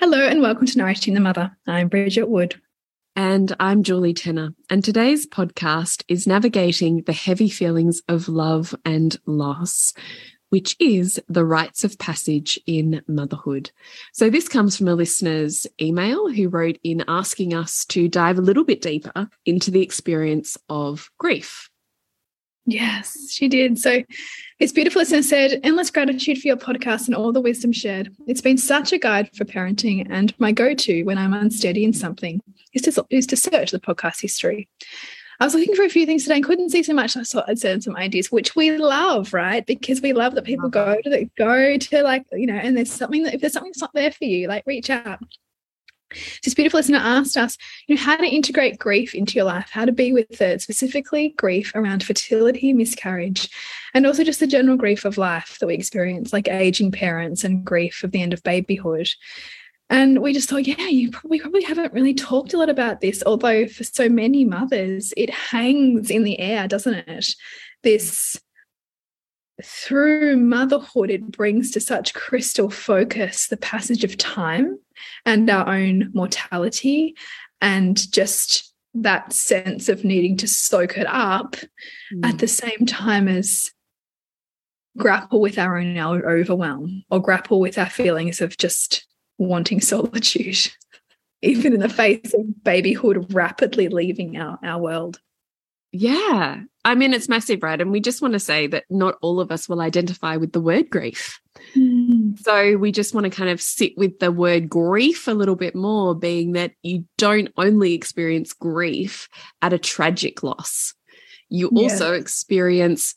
Hello and welcome to Nourishing the Mother. I'm Bridget Wood. And I'm Julie Tenner. And today's podcast is navigating the heavy feelings of love and loss, which is the rites of passage in motherhood. So, this comes from a listener's email who wrote in asking us to dive a little bit deeper into the experience of grief. Yes, she did. So it's beautiful, as I said, endless gratitude for your podcast and all the wisdom shared. It's been such a guide for parenting and my go-to when I'm unsteady in something is to, is to search the podcast history. I was looking for a few things today and couldn't see so much. I thought I'd send some ideas, which we love, right? Because we love that people go to the, go to like, you know, and there's something that if there's something that's not there for you, like reach out. This beautiful listener asked us, you know, how to integrate grief into your life, how to be with it, specifically grief around fertility, miscarriage, and also just the general grief of life that we experience, like aging parents and grief of the end of babyhood. And we just thought, yeah, you probably probably haven't really talked a lot about this, although for so many mothers, it hangs in the air, doesn't it? This through motherhood, it brings to such crystal focus the passage of time and our own mortality and just that sense of needing to soak it up mm. at the same time as grapple with our own overwhelm or grapple with our feelings of just wanting solitude, even in the face of babyhood rapidly leaving our, our world. Yeah. I mean, it's massive, right? And we just want to say that not all of us will identify with the word grief. Mm. So we just want to kind of sit with the word grief a little bit more, being that you don't only experience grief at a tragic loss, you yeah. also experience,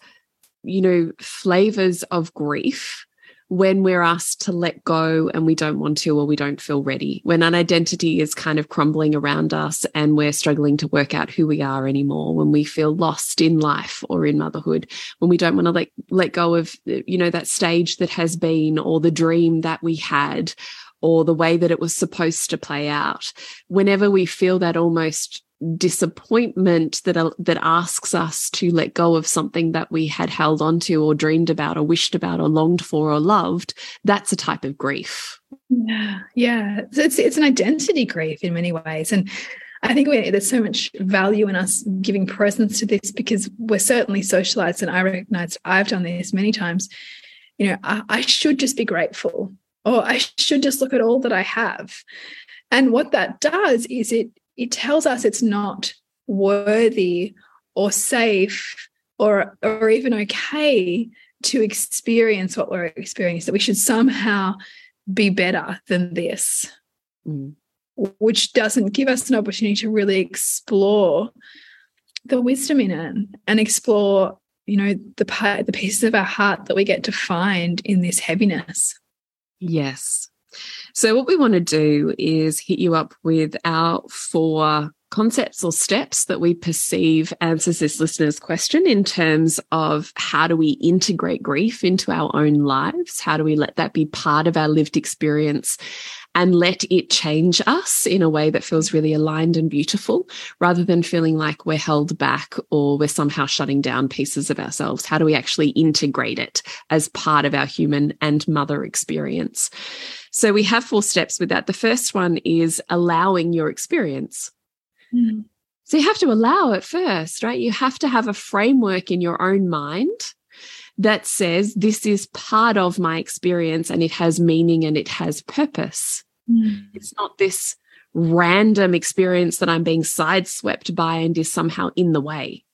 you know, flavors of grief when we're asked to let go and we don't want to or we don't feel ready, when an identity is kind of crumbling around us and we're struggling to work out who we are anymore, when we feel lost in life or in motherhood, when we don't want to let, let go of, you know, that stage that has been or the dream that we had or the way that it was supposed to play out. Whenever we feel that almost disappointment that uh, that asks us to let go of something that we had held onto or dreamed about or wished about or longed for or loved that's a type of grief yeah yeah it's it's an identity grief in many ways and I think we, there's so much value in us giving presence to this because we're certainly socialized, and I recognize I've done this many times. You know, I, I should just be grateful, or I should just look at all that I have. And what that does is it it tells us it's not worthy or safe or or even okay to experience what we're experiencing. That we should somehow be better than this mm. which doesn't give us an opportunity to really explore the wisdom in it and explore you know the part the pieces of our heart that we get to find in this heaviness. Yes so, what we want to do is hit you up with our four concepts or steps that we perceive answers this listener's question in terms of how do we integrate grief into our own lives? How do we let that be part of our lived experience and let it change us in a way that feels really aligned and beautiful rather than feeling like we're held back or we're somehow shutting down pieces of ourselves. How do we actually integrate it as part of our human and mother experience? So we have four steps with that. The first one is allowing your experience. Mm. So you have to allow it first, right? You have to have a framework in your own mind that says this is part of my experience and it has meaning and it has purpose. Mm. It's not this random experience that I'm being sideswept by and is somehow in the way.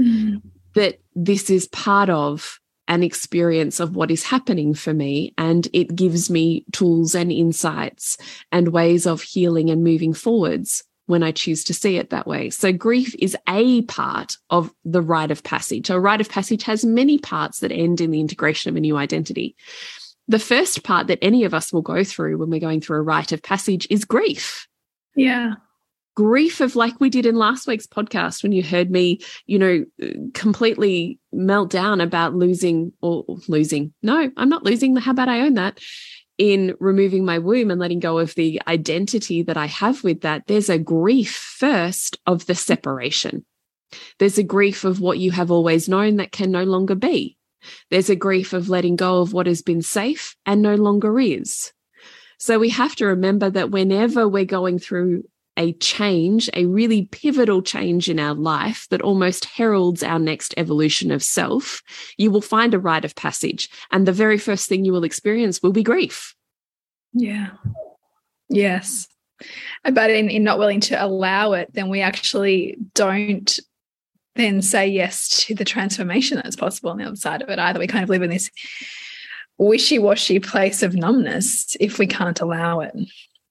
Mm. That this is part of an experience of what is happening for me and it gives me tools and insights and ways of healing and moving forwards when I choose to see it that way. So grief is a part of the rite of passage. A rite of passage has many parts that end in the integration of a new identity. The first part that any of us will go through when we're going through a rite of passage is grief. Yeah. Grief of like we did in last week's podcast when you heard me, you know, completely melt down about losing or losing. No, I'm not losing. How about I own that? In removing my womb and letting go of the identity that I have with that, there's a grief first of the separation. There's a grief of what you have always known that can no longer be. There's a grief of letting go of what has been safe and no longer is. So we have to remember that whenever we're going through a change, a really pivotal change in our life that almost heralds our next evolution of self, you will find a rite of passage. And the very first thing you will experience will be grief. Yeah. Yes. But in, in not willing to allow it, then we actually don't then say yes to the transformation that's possible on the other side of it either. We kind of live in this wishy washy place of numbness if we can't allow it.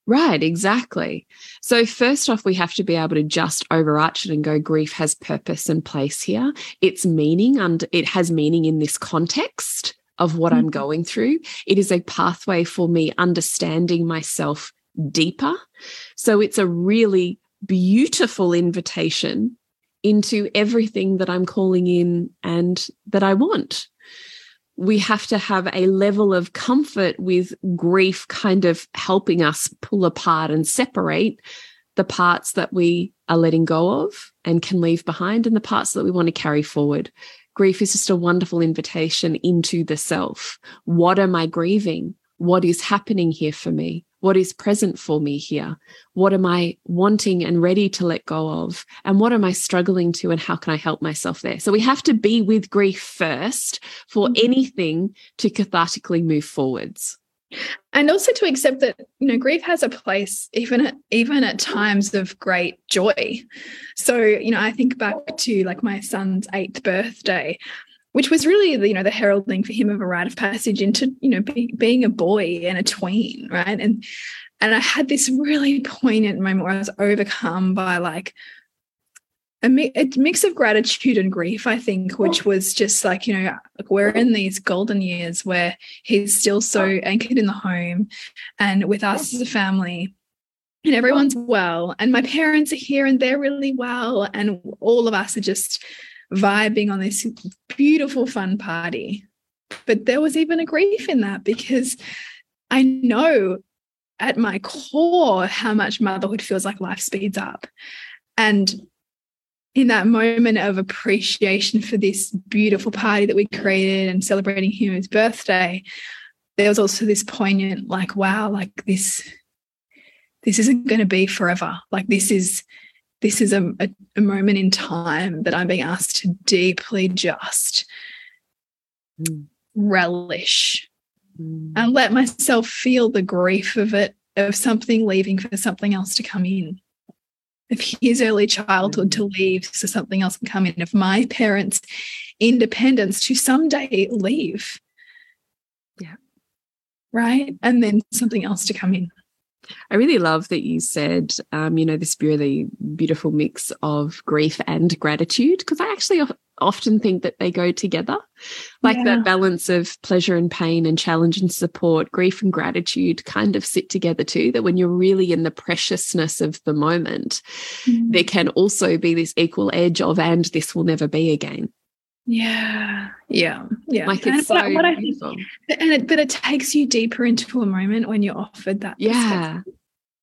Right, exactly. So, first off, we have to be able to just overarch it and go, grief has purpose and place here. It's meaning and it has meaning in this context of what mm -hmm. I'm going through. It is a pathway for me understanding myself deeper. So, it's a really beautiful invitation into everything that I'm calling in and that I want we have to have a level of comfort with grief kind of helping us pull apart and separate the parts that we are letting go of and can leave behind and the parts that we want to carry forward. Grief is just a wonderful invitation into the self. What am I grieving? What is happening here for me? What is present for me here? What am I wanting and ready to let go of? And what am I struggling to? And how can I help myself there? So we have to be with grief first for mm-hmm. anything to cathartically move forwards and also to accept that you know grief has a place even at even at times of great joy so you know i think back to like my son's eighth birthday which was really the, you know the heralding for him of a rite of passage into you know be, being a boy and a tween right? And and i had this really poignant moment where i was overcome by like a, mi a mix of gratitude and grief i think which was just like you know like we're in these golden years where he's still so anchored in the home and with us as a family and everyone's well and my parents are here and they're really well and all of us are just vibing on this beautiful, fun party. But there was even a grief in that because I know at my core how much motherhood feels like life speeds up. And in that moment of appreciation for this beautiful party that we created and celebrating his birthday, there was also this poignant, like, wow, like this, this isn't going to be forever. Like this is this is a, a, a, moment in time that I'm being asked to deeply just mm. relish mm. and let myself feel the grief of it, of something leaving for something else to come in. Of his early childhood to leave so something else can come in. Of my parents' independence to someday leave. Yeah. Right. And then something else to come in. I really love that you said, um, you know, this really beautiful mix of grief and gratitude, because I actually often think that they go together. Like yeah. that balance of pleasure and pain and challenge and support, grief and gratitude kind of sit together too. That when you're really in the preciousness of the moment, mm. there can also be this equal edge of, and this will never be again. Yeah, yeah, yeah. Like it's and so what, beautiful. Think, and it, but it takes you deeper into a moment when you're offered that. Yeah.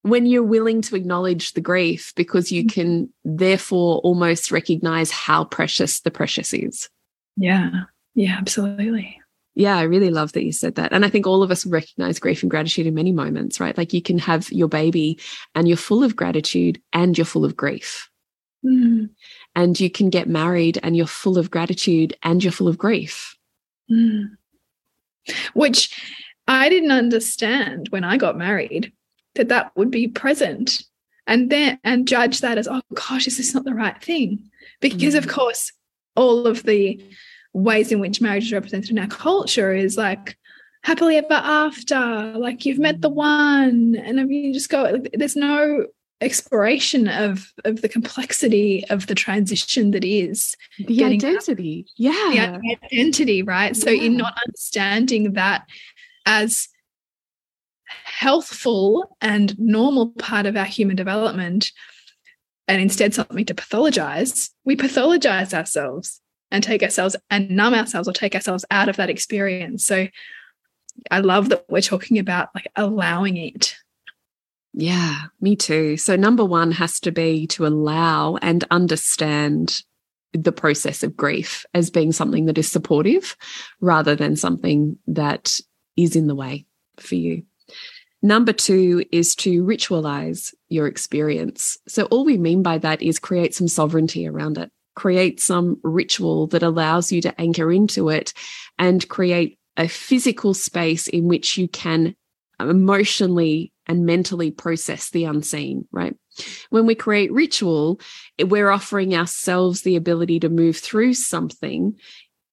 When you're willing to acknowledge the grief because you mm-hmm. can therefore almost recognize how precious the precious is. Yeah. Yeah, absolutely. Yeah, I really love that you said that. And I think all of us recognize grief and gratitude in many moments, right? Like you can have your baby and you're full of gratitude and you're full of grief. Mm. And you can get married and you're full of gratitude and you're full of grief. Mm. Which I didn't understand when I got married that that would be present and then and judge that as oh gosh is this not the right thing because mm. of course all of the ways in which marriage is represented in our culture is like happily ever after like you've met the one and you just go there's no exploration of of the complexity of the transition that is the identity. Yeah. the identity right? So in not understanding that as healthful and normal part of our human development and instead something to pathologize we pathologize ourselves and take ourselves and numb ourselves or take ourselves out of that experience. So i love that we're talking about like allowing it yeah, me too. So, number one has to be to allow and understand the process of grief as being something that is supportive rather than something that is in the way for you. Number two is to ritualize your experience. So, all we mean by that is create some sovereignty around it, create some ritual that allows you to anchor into it and create a physical space in which you can emotionally and mentally process the unseen, right? When we create ritual, we're offering ourselves the ability to move through something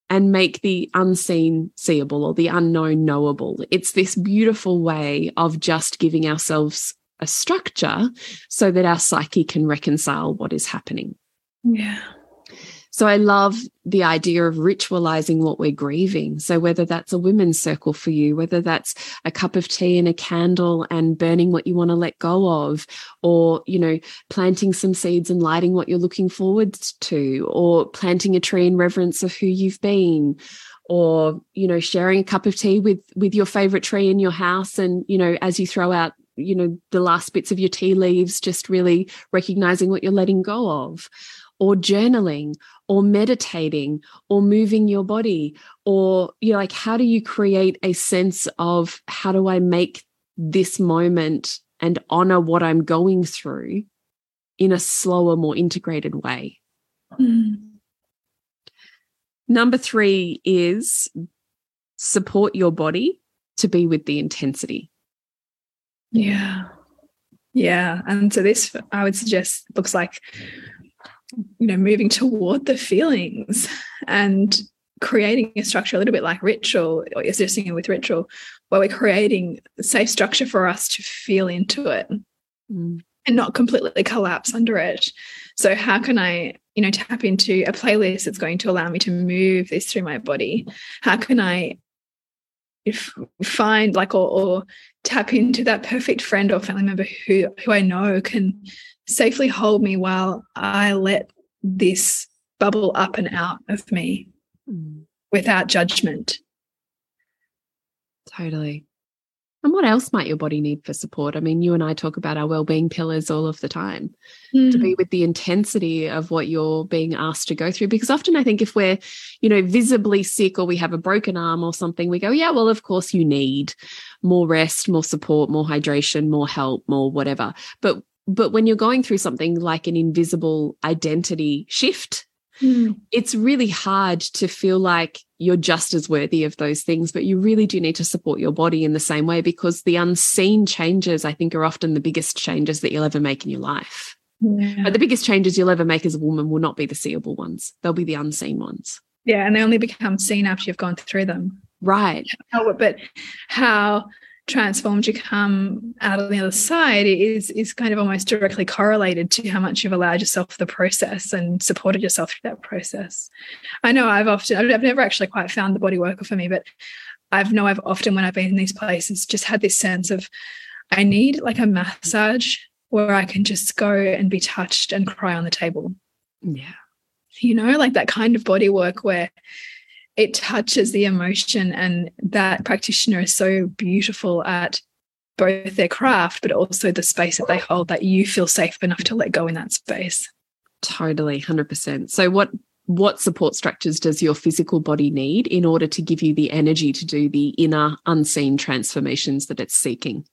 and make the unseen seeable or the unknown knowable. It's this beautiful way of just giving ourselves a structure so that our psyche can reconcile what is happening. Yeah. So I love the idea of ritualizing what we're grieving. So whether that's a women's circle for you, whether that's a cup of tea and a candle and burning what you want to let go of, or, you know, planting some seeds and lighting what you're looking forward to, or planting a tree in reverence of who you've been, or, you know, sharing a cup of tea with, with your favorite tree in your house. And, you know, as you throw out you know the last bits of your tea leaves just really recognizing what you're letting go of or journaling or meditating or moving your body or you know like how do you create a sense of how do i make this moment and honor what i'm going through in a slower more integrated way? Mm. number 3 is support your body to be with the intensity. Yeah. Yeah. And so this i would suggest looks like you know moving toward the feelings and creating a structure a little bit like ritual or you're with ritual where we're creating a safe structure for us to feel into it mm. and not completely collapse under it so how can i you know tap into a playlist that's going to allow me to move this through my body how can i if find like or, or tap into that perfect friend or family member who who i know can safely hold me while I let this bubble up and out of me mm. without judgment. Totally. And what else might your body need for support? I mean, you and I talk about our well-being pillars all of the time mm. to be with the intensity of what you're being asked to go through. Because often I think if we're, you know, visibly sick or we have a broken arm or something, we go, yeah, well, of course you need more rest, more support, more hydration, more help, more whatever. But but when you're going through something like an invisible identity shift, mm. it's really hard to feel like you're just as worthy of those things. But you really do need to support your body in the same way because the unseen changes, I think, are often the biggest changes that you'll ever make in your life. Yeah. But the biggest changes you'll ever make as a woman will not be the seeable ones, they'll be the unseen ones. Yeah. And they only become seen after you've gone through them. Right. How, but how transformed you come out on the other side is is kind of almost directly correlated to how much you've allowed yourself the process and supported yourself through that process. I know I've often I've never actually quite found the body worker for me, but I've know I've often when I've been in these places just had this sense of I need like a massage where I can just go and be touched and cry on the table. Yeah. you know, like that kind of body work where it touches the emotion and that practitioner is so beautiful at both their craft but also the space that they hold that you feel safe enough to let go in that space. Totally 100% so what what support structures does your physical body need in order to give you the energy to do the inner unseen transformations that it's seeking?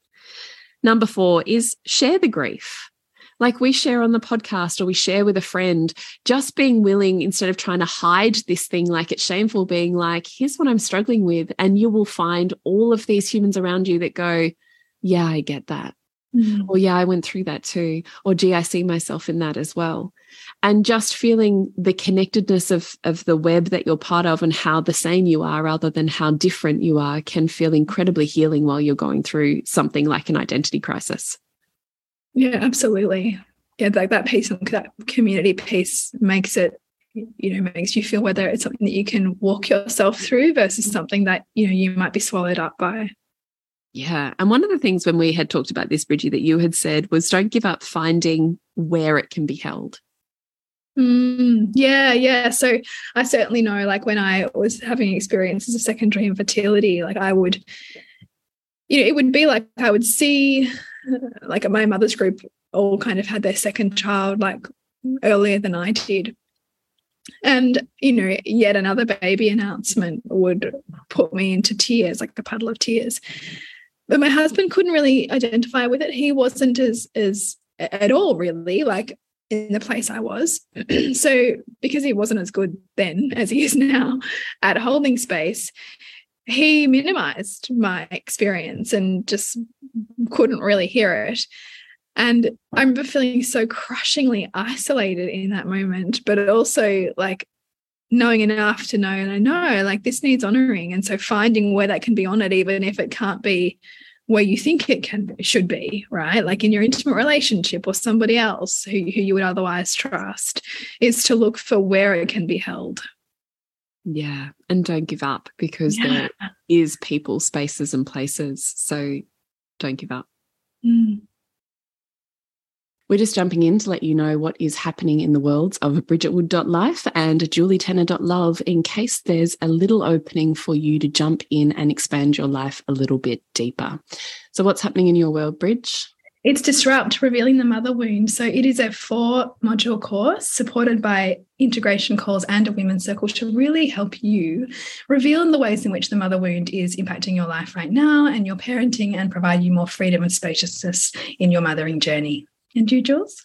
Number 4 is share the grief like we share on the podcast or we share with a friend, just being willing instead of trying to hide this thing like it's shameful, being like, here's what I'm struggling with. And you will find all of these humans around you that go, yeah, I get that. Mm. Or, yeah, I went through that too. Or, gee, I see myself in that as well. And just feeling the connectedness of, of the web that you're part of and how the same you are rather than how different you are can feel incredibly healing while you're going through something like an identity crisis. Yeah, absolutely. Yeah, like that piece, and that community piece makes it, you know, makes you feel whether it's something that you can walk yourself through versus something that, you know, you might be swallowed up by. Yeah. And one of the things when we had talked about this, Bridgie, that you had said was don't give up finding where it can be held. Mm, yeah, yeah. So I certainly know, like when I was having experiences of secondary infertility, like I would, you know, it would be like I would see like my mother's group all kind of had their second child like earlier than I did. And, you know, yet another baby announcement would put me into tears, like a puddle of tears. But my husband couldn't really identify with it. He wasn't as as at all really like in the place I was. so because he wasn't as good then as he is now at holding space, he minimized my experience and just couldn't really hear it. And I remember feeling so crushingly isolated in that moment, but also like knowing enough to know, and I know like this needs honoring. And so finding where that can be honored, even if it can't be where you think it can should be, right? Like in your intimate relationship or somebody else who, who you would otherwise trust, is to look for where it can be held. Yeah. And don't give up because yeah. there is people, spaces, and places. So don't give up. Mm. We're just jumping in to let you know what is happening in the worlds of bridgetwood.life and julietenner.love in case there's a little opening for you to jump in and expand your life a little bit deeper. So, what's happening in your world, Bridge? It's Disrupt Revealing the Mother Wound. So it is a four module course supported by integration calls and a women's circle to really help you reveal the ways in which the mother wound is impacting your life right now and your parenting and provide you more freedom and spaciousness in your mothering journey. And you, Jules?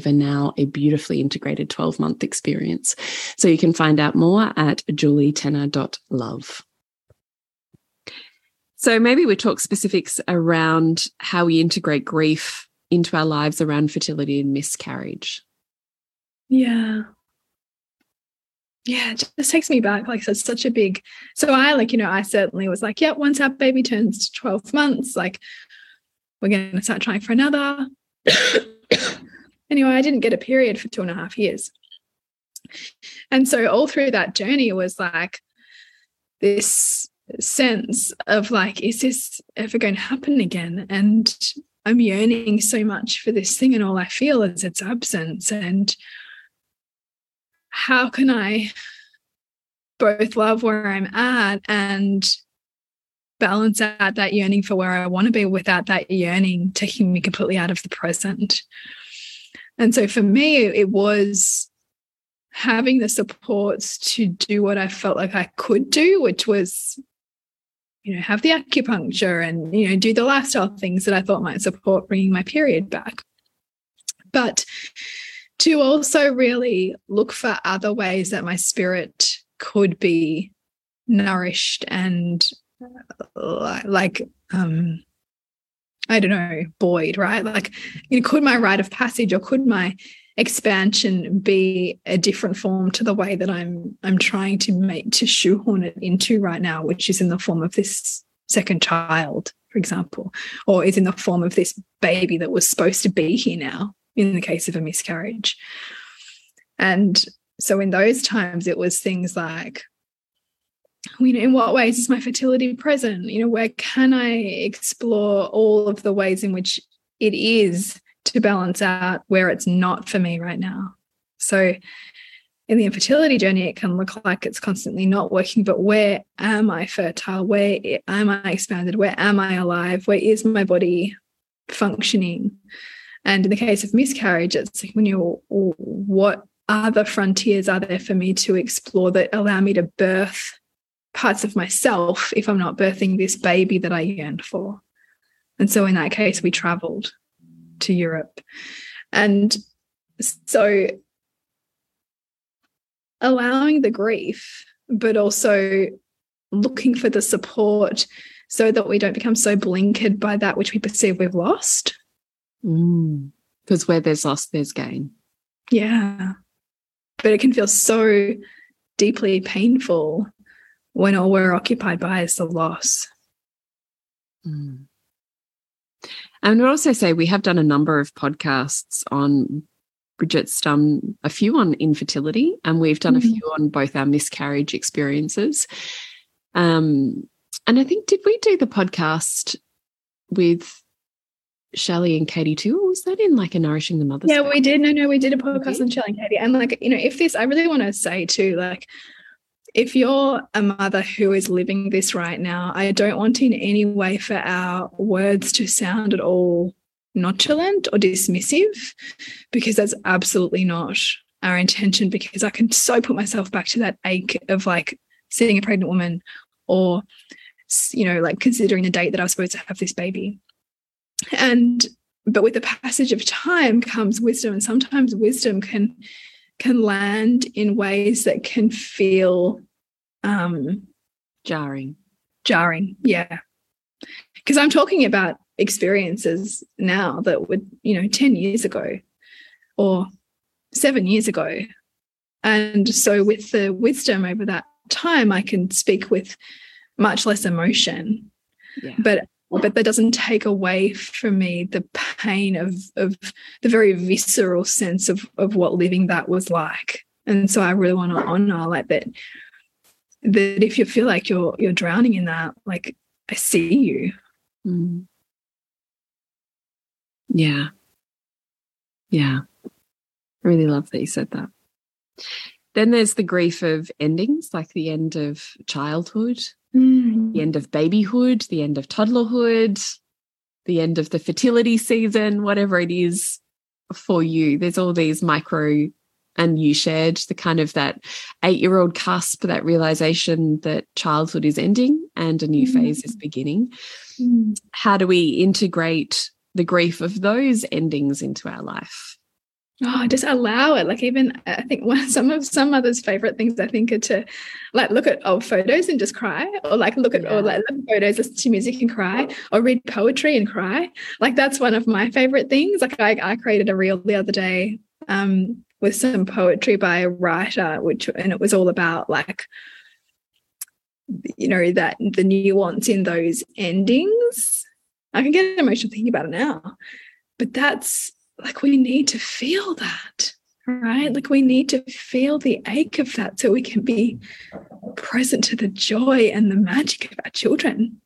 over now a beautifully integrated 12 month experience. So you can find out more at julietenner.love. So maybe we talk specifics around how we integrate grief into our lives around fertility and miscarriage. Yeah. Yeah, it just takes me back. Like, so it's such a big. So I, like, you know, I certainly was like, yeah, once our baby turns 12 months, like, we're going to start trying for another. Anyway, I didn't get a period for two and a half years. And so all through that journey was like this sense of like, is this ever going to happen again? And I'm yearning so much for this thing, and all I feel is its absence. And how can I both love where I'm at and balance out that yearning for where I want to be without that yearning taking me completely out of the present? And so for me, it was having the supports to do what I felt like I could do, which was, you know, have the acupuncture and, you know, do the lifestyle things that I thought might support bringing my period back. But to also really look for other ways that my spirit could be nourished and uh, like um I don't know, Boyd, right? Like, you know, could my rite of passage or could my expansion be a different form to the way that I'm I'm trying to make to shoehorn it into right now, which is in the form of this second child, for example, or is in the form of this baby that was supposed to be here now in the case of a miscarriage. And so in those times it was things like you know, in what ways is my fertility present? You know, where can I explore all of the ways in which it is to balance out where it's not for me right now. So in the infertility journey, it can look like it's constantly not working, but where am I fertile? Where am I expanded? Where am I alive? Where is my body functioning? And in the case of miscarriage, it's like when you what other frontiers are there for me to explore that allow me to birth parts of myself if I'm not birthing this baby that I yearned for? And so in that case, we traveled to Europe. And so allowing the grief, but also looking for the support so that we don't become so blinkered by that which we perceive we've lost. Because mm. where there's loss, there's gain. Yeah. But it can feel so deeply painful when all we're occupied by is the loss. Mm. And I'd also say we have done a number of podcasts on Bridget's done a few on infertility, and we've done mm -hmm. a mm-hmm. few on both our miscarriage experiences. Um, and I think did we do the podcast with Shelley and Katie too? Or was that in like a Nourishing the Mother? Yeah, we did. No, no, we did a podcast on Shelley and Katie. And like, you know, if this, I really want to say too, like, if you're a mother who is living this right now, I don't want in any way for our words to sound at all nonchalant or dismissive, because that's absolutely not our intention. Because I can so put myself back to that ache of like seeing a pregnant woman or, you know, like considering the date that I was supposed to have this baby. And, but with the passage of time comes wisdom, and sometimes wisdom can can land in ways that can feel um, jarring. Jarring, yeah. Because I'm talking about experiences now that would, you know, 10 years ago or seven years ago. And so, with the wisdom over that time, I can speak with much less emotion. Yeah. But but that doesn't take away from me the pain of of the very visceral sense of of what living that was like. And so i really want to honor like that that if you feel like you're you're drowning in that like i see you. Mm. yeah. Yeah. I really love that you said that. Then there's the grief of endings like the end of childhood mm. the end of babyhood, the end of toddlerhood, the end of the fertility season, whatever it is for you. There's all these micro and you shared the kind of that eight year old cusp, that realization that childhood is ending and a new mm. phase is beginning. Mm. How do we integrate the grief of those endings into our life? Oh just allow it. Like even i think one some of some others favorite things i think are to like look at old photos and just cry or like look at yeah. or like look at photos listen to music and cry or read poetry and cry. Like that's one of my favorite things. Like i, I created a reel the other day um with some poetry by a writer which and it was all about like you know that the nuance in those endings. I can get emotional thinking about it now but that's like we need to feel that right? Like we need to feel the ache of that so we can be present to the joy and the magic of our children.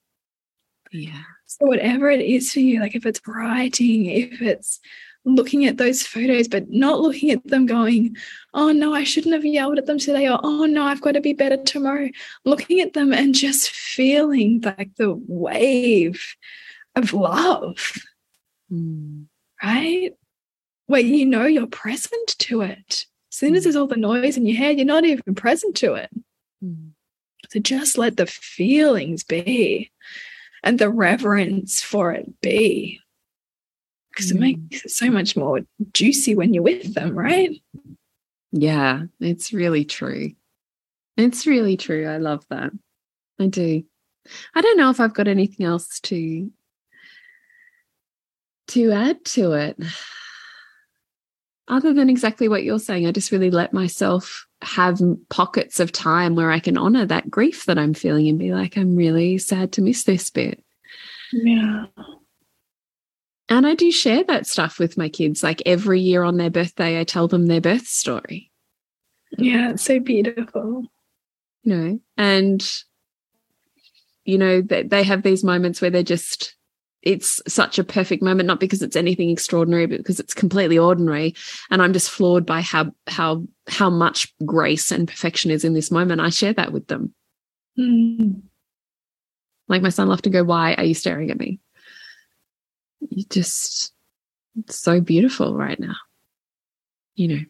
Yeah. So whatever it is for you like if it's writing if it's looking at those photos but not looking at them going oh no i shouldn't have yelled at them today or oh no i've got to be better tomorrow. Looking at them and just feeling like the wave of love. Mm. right where you know you're present to it. As soon as mm. there's all the noise in your head, you're not even present to it. Mm. So just let the feelings be and the reverence for it be. Because mm. it makes it so much more juicy when you're with them, right? Yeah, it's really true. It's really true. I love that. I do. I don't know if I've got anything else to to add to it. Other than exactly what you're saying, I just really let myself have pockets of time where I can honor that grief that I'm feeling and be like, I'm really sad to miss this bit. Yeah. And I do share that stuff with my kids. Like every year on their birthday, I tell them their birth story. Yeah, it's so beautiful. You know, and, you know, they, they have these moments where they're just, it's such a perfect moment, not because it's anything extraordinary, but because it's completely ordinary. And I'm just floored by how, how, how much grace and perfection is in this moment. I share that with them. Mm. Like my son will often go, Why are you staring at me? You just, it's so beautiful right now. You know,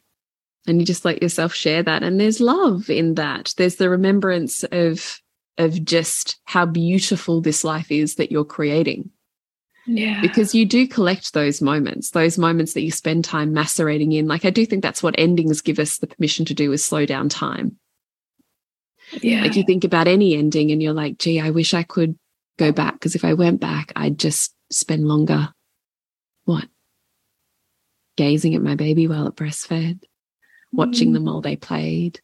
and you just let yourself share that. And there's love in that. There's the remembrance of, of just how beautiful this life is that you're creating. Yeah. Because you do collect those moments, those moments that you spend time macerating in. Like, I do think that's what endings give us the permission to do is slow down time. Yeah. Like, you think about any ending and you're like, gee, I wish I could go back. Because if I went back, I'd just spend longer. What? Gazing at my baby while it breastfed, watching Mm. them while they played,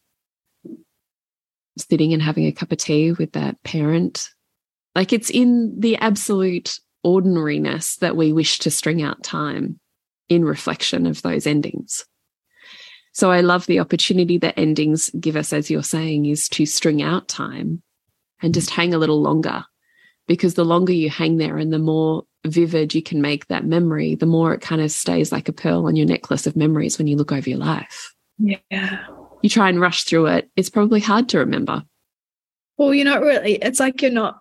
sitting and having a cup of tea with that parent. Like, it's in the absolute ordinariness that we wish to string out time in reflection of those endings. So I love the opportunity that endings give us, as you're saying, is to string out time and just hang a little longer. Because the longer you hang there and the more vivid you can make that memory, the more it kind of stays like a pearl on your necklace of memories when you look over your life. Yeah. You try and rush through it, it's probably hard to remember. Well, you're not really, it's like you're not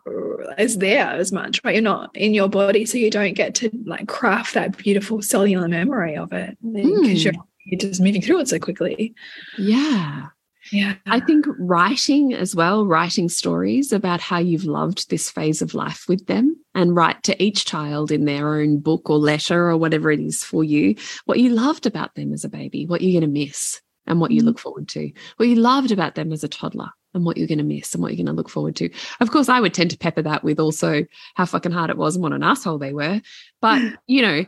as there as much, right? You're not in your body, so you don't get to like craft that beautiful cellular memory of it because you're, you're just moving through it so quickly. Yeah. Yeah. I think writing as well, writing stories about how you've loved this phase of life with them and write to each child in their own book or letter or whatever it is for you, what you loved about them as a baby, what you're going to miss and what you Mm. look forward to, what you loved about them as a toddler and what you're going to miss and what you're going to look forward to. Of course, I would tend to pepper that with also how fucking hard it was and what an asshole they were. But, you know,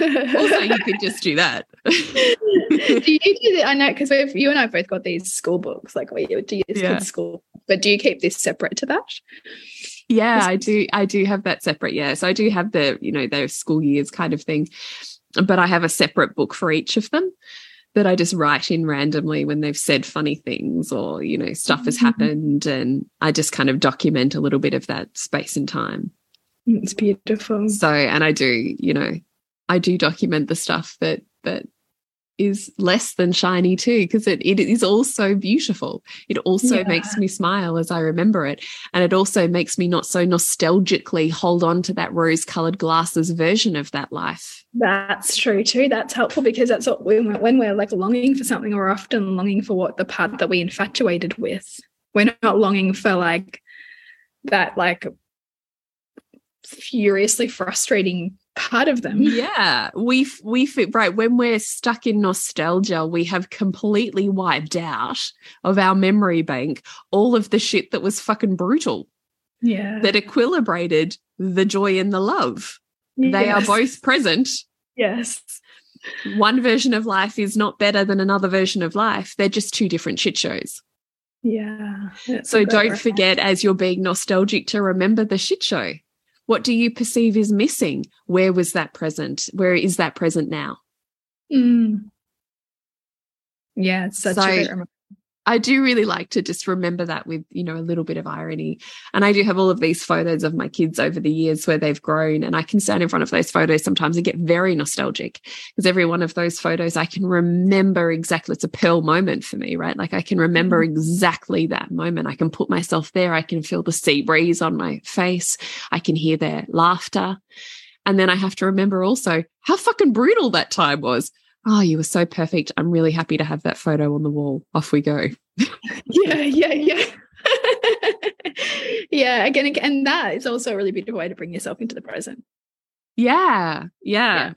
also you could just do that. do you do that? I know because you and I both got these school books, like we do your Yeah. kids' school. But do you keep this separate to that? Yeah, I do. I do have that separate. Yeah. So I do have the, you know, those school years kind of thing, but I have a separate book for each of them that I just write in randomly when they've said funny things or, you know, stuff has Mhm. happened. And I just kind of document a little bit of that space and time. It's beautiful. So, and I do, you know, I do document the stuff that, that, is less than shiny too because it, it is also beautiful it also Yeah. makes me smile as i remember it and it also makes me not so nostalgically hold on to that rose colored glasses version of that life That's true too. That's helpful because that's what when we're, when we're like longing for something, we're often longing for what the part that we infatuated with. We're not longing for like that like furiously frustrating part of them. yeah we we fit right when we're stuck in nostalgia we have completely wiped out of our memory bank all of the shit that was fucking brutal Yeah. that equilibrated the joy and the love they are both present Yes. one version of life is not better than another version of life. They're just two different shit shows. Yeah. So don't reference. forget, as you're being nostalgic, to remember the shit show. What do you perceive is missing? Where was that present? Where is that present now? Mm. Yeah, it's such So- a reminder. I do really like to just remember that with, you know, a little bit of irony. And I do have all of these photos of my kids over the years where they've grown. And I can stand in front of those photos sometimes and get very nostalgic because every one of those photos I can remember exactly. It's a pearl moment for me, right? Like I can remember mm-hmm. exactly that moment. I can put myself there. I can feel the sea breeze on my face. I can hear their laughter. And then I have to remember also how fucking brutal that time was. Oh, you were so perfect. I'm really happy to have that photo on the wall. Off we go. Yeah, yeah, yeah. yeah, again, again, and that is also a really beautiful way to bring yourself into the present. Yeah, yeah.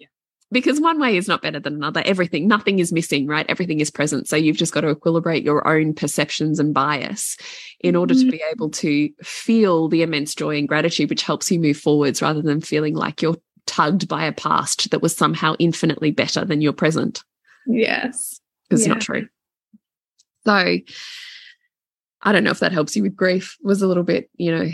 Because one way is not better than another. Everything, nothing is missing, right? Everything is present. So you've just got to equilibrate your own perceptions and bias in order to Mhm. be able to feel the immense joy and gratitude, which helps you move forwards rather than feeling like you're tugged by a past that was somehow infinitely better than your present. Yes. Because yeah. it's not true. So I don't know if that helps you with grief. It was a little bit, you know,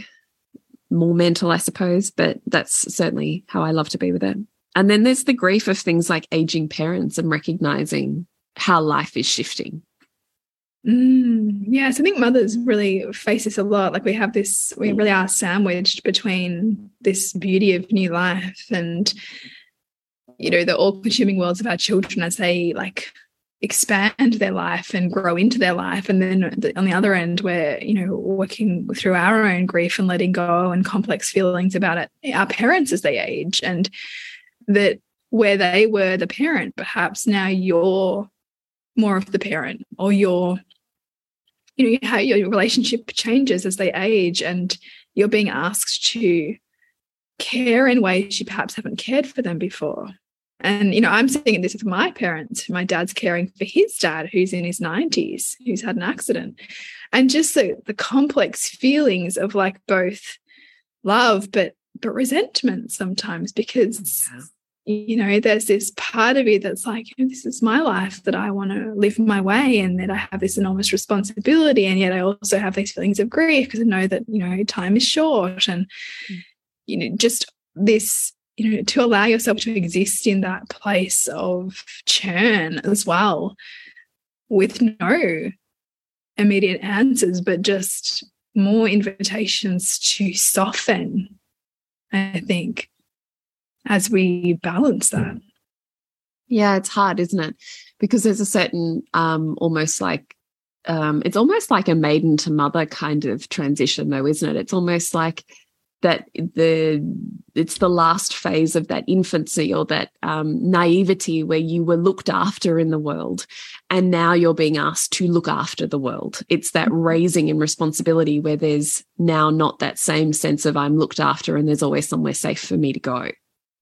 more mental, I suppose, but that's certainly how I love to be with it. And then there's the grief of things like aging parents and recognizing how life is shifting. Mm, yes, I think mothers really face this a lot. Like we have this, we really are sandwiched between this beauty of new life and, you know, the all-consuming worlds of our children as they like expand their life and grow into their life. And then on the other end, we're, you know, working through our own grief and letting go and complex feelings about it, our parents as they age. And that where they were the parent, perhaps now you're more of the parent or you're you know how your relationship changes as they age and you're being asked to care in ways you perhaps haven't cared for them before. And you know i'm seeing this with my parents. My dad's caring for his dad who's in his 90s who's had an accident. And just the, the complex feelings of like both love but but resentment sometimes because yeah you know, there's this part of you that's like, this is my life that I want to live my way and that I have this enormous responsibility. And yet I also have these feelings of grief because I know that, you know, time is short and, mm. you know, just this, you know, to allow yourself to exist in that place of churn as well with no immediate answers, but just more invitations to soften, I think as we balance that. Yeah, it's hard, isn't it? Because there's a certain um almost like um it's almost like a maiden to mother kind of transition though, isn't it? It's almost like that the it's the last phase of that infancy or that um, naivety where you were looked after in the world and now you're being asked to look after the world it's that mm-hmm. raising in responsibility where there's now not that same sense of i'm looked after and there's always somewhere safe for me to go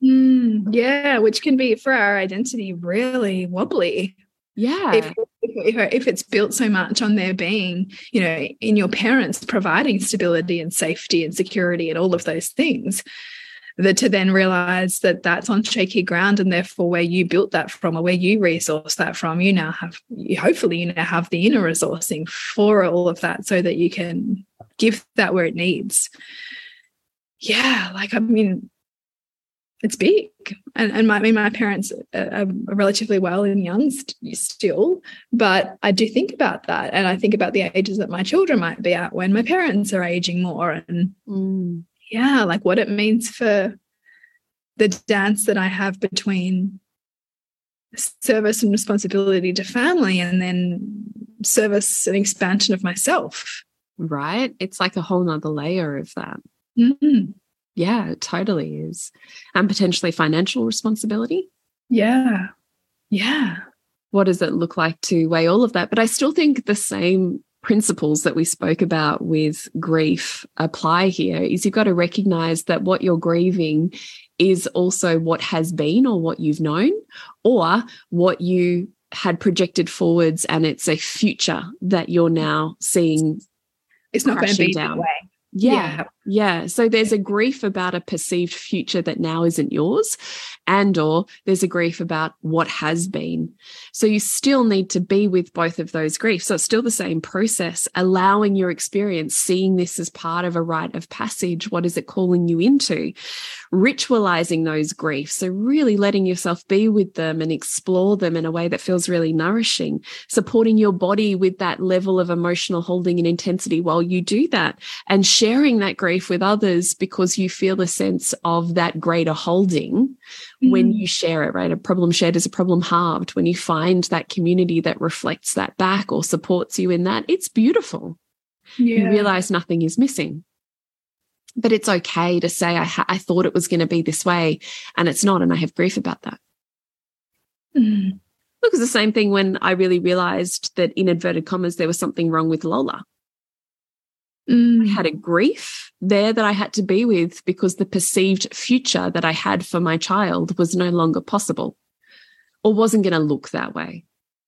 Mm, yeah, which can be for our identity really wobbly. Yeah. If, if, if, it's built so much on there being, you know, in your parents providing stability and safety and security and all of those things, that to then realize that that's on shaky ground and therefore where you built that from or where you resource that from, you now have, you, hopefully, you now have the inner resourcing for all of that so that you can give that where it needs. Yeah, like, I mean, it's big. And, and my, I mean, my parents are, relatively well and young st still, but I do think about that. And I think about the ages that my children might be at when my parents are aging more. And mm. yeah, like what it means for the dance that I have between service and responsibility to family and then service and expansion of myself. Right. It's like a whole nother layer of that. Mm -hmm. Yeah, it totally is. And potentially financial responsibility. Yeah. Yeah. What does it look like to weigh all of that? But I still think the same principles that we spoke about with grief apply here is you've got to recognize that what you're grieving is also what has been or what you've known or what you had projected forwards and it's a future that you're now seeing it's not going to be down. that way yeah, yeah. So there's a grief about a perceived future that now isn't yours and or there's a grief about what has been. So you still need to be with both of those griefs. So it's still the same process, allowing your experience, seeing this as part of a rite of passage. What is it calling you into? Ritualizing those griefs. So really letting yourself be with them and explore them in a way that feels really nourishing, supporting your body with that level of emotional holding and intensity while you do that and sharing that grief with others because you feel a sense of that greater holding mm. when you share it, right? A problem shared is a problem halved. When you find that community that reflects that back or supports you in that, it's beautiful. Yeah. You realize nothing is missing. But it's okay to say, I, I thought it was going to be this way and it's not. And I have grief about that. Mm. Look, it's the same thing when I really realized that in inverted commas, there was something wrong with Lola. Mm. I had a grief there that I had to be with because the perceived future that I had for my child was no longer possible or wasn't going to look that way.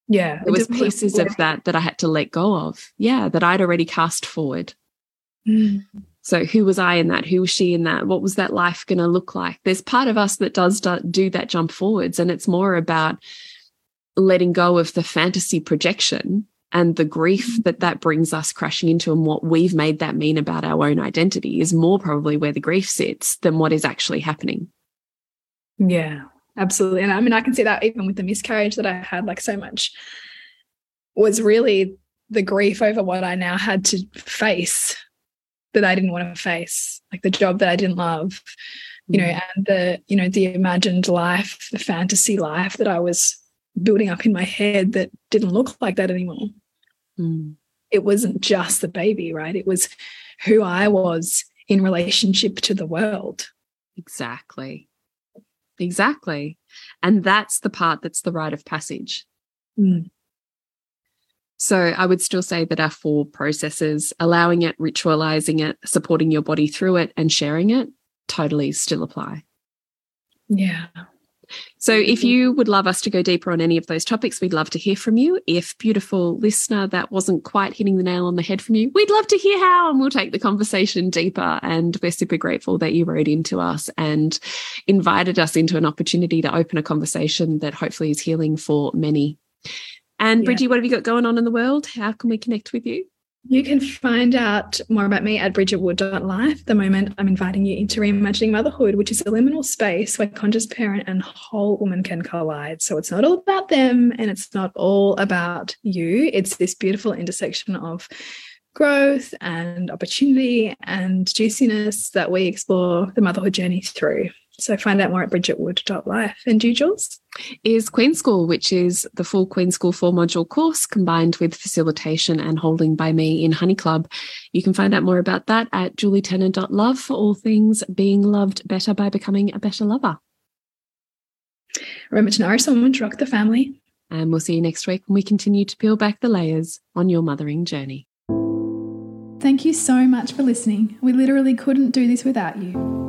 Yeah. There was pieces of that that I had to let go of. Yeah, that I'd already cast forward. Mm. So who was I in that? Who was she in that? What was that life going to look like? There's part of us that does do that jump forwards and it's more about letting go of the fantasy projection and the grief that that brings us crashing into and what we've made that mean about our own identity is more probably where the grief sits than what is actually happening. Yeah, absolutely. And I mean, I can see that even with the miscarriage that I had, like so much was really the grief over what I now had to face that I didn't want to face, like the job that I didn't love, you know, mm. and the, you know, the imagined life, the fantasy life that I was building up in my head that didn't look like that anymore. Mm. It wasn't just the baby, right? It was who I was in relationship to the world. Exactly. Exactly. And that's the part that's the rite of passage. Mm. So I would still say that our four processes, allowing it, ritualizing it, supporting your body through it, and sharing it, totally still apply. Yeah. So if mm-hmm. you would love us to go deeper on any of those topics, we'd love to hear from you. If beautiful listener, that wasn't quite hitting the nail on the head from you, we'd love to hear how and we'll take the conversation deeper. And we're super grateful that you wrote into us and invited us into an opportunity to open a conversation that hopefully is healing for many. And Bridgie, yeah. what have you got going on in the world? How can we connect with you? You can find out more about me at bridgetwood.life. The moment I'm inviting you into reimagining motherhood, which is a liminal space where conscious parent and whole woman can collide. So it's not all about them and it's not all about you. It's this beautiful intersection of growth and opportunity and juiciness that we explore the motherhood journey through. So find out more at bridgetwood.life. And you, Jules? Is Queen School, which is the full Queen School four module course combined with facilitation and holding by me in Honey Club. You can find out more about that at julietenner.love for all things being loved better by becoming a better lover. Remember to nourish someone to rock the family. And we'll see you next week when we continue to peel back the layers on your mothering journey. Thank you so much for listening. We literally couldn't do this without you.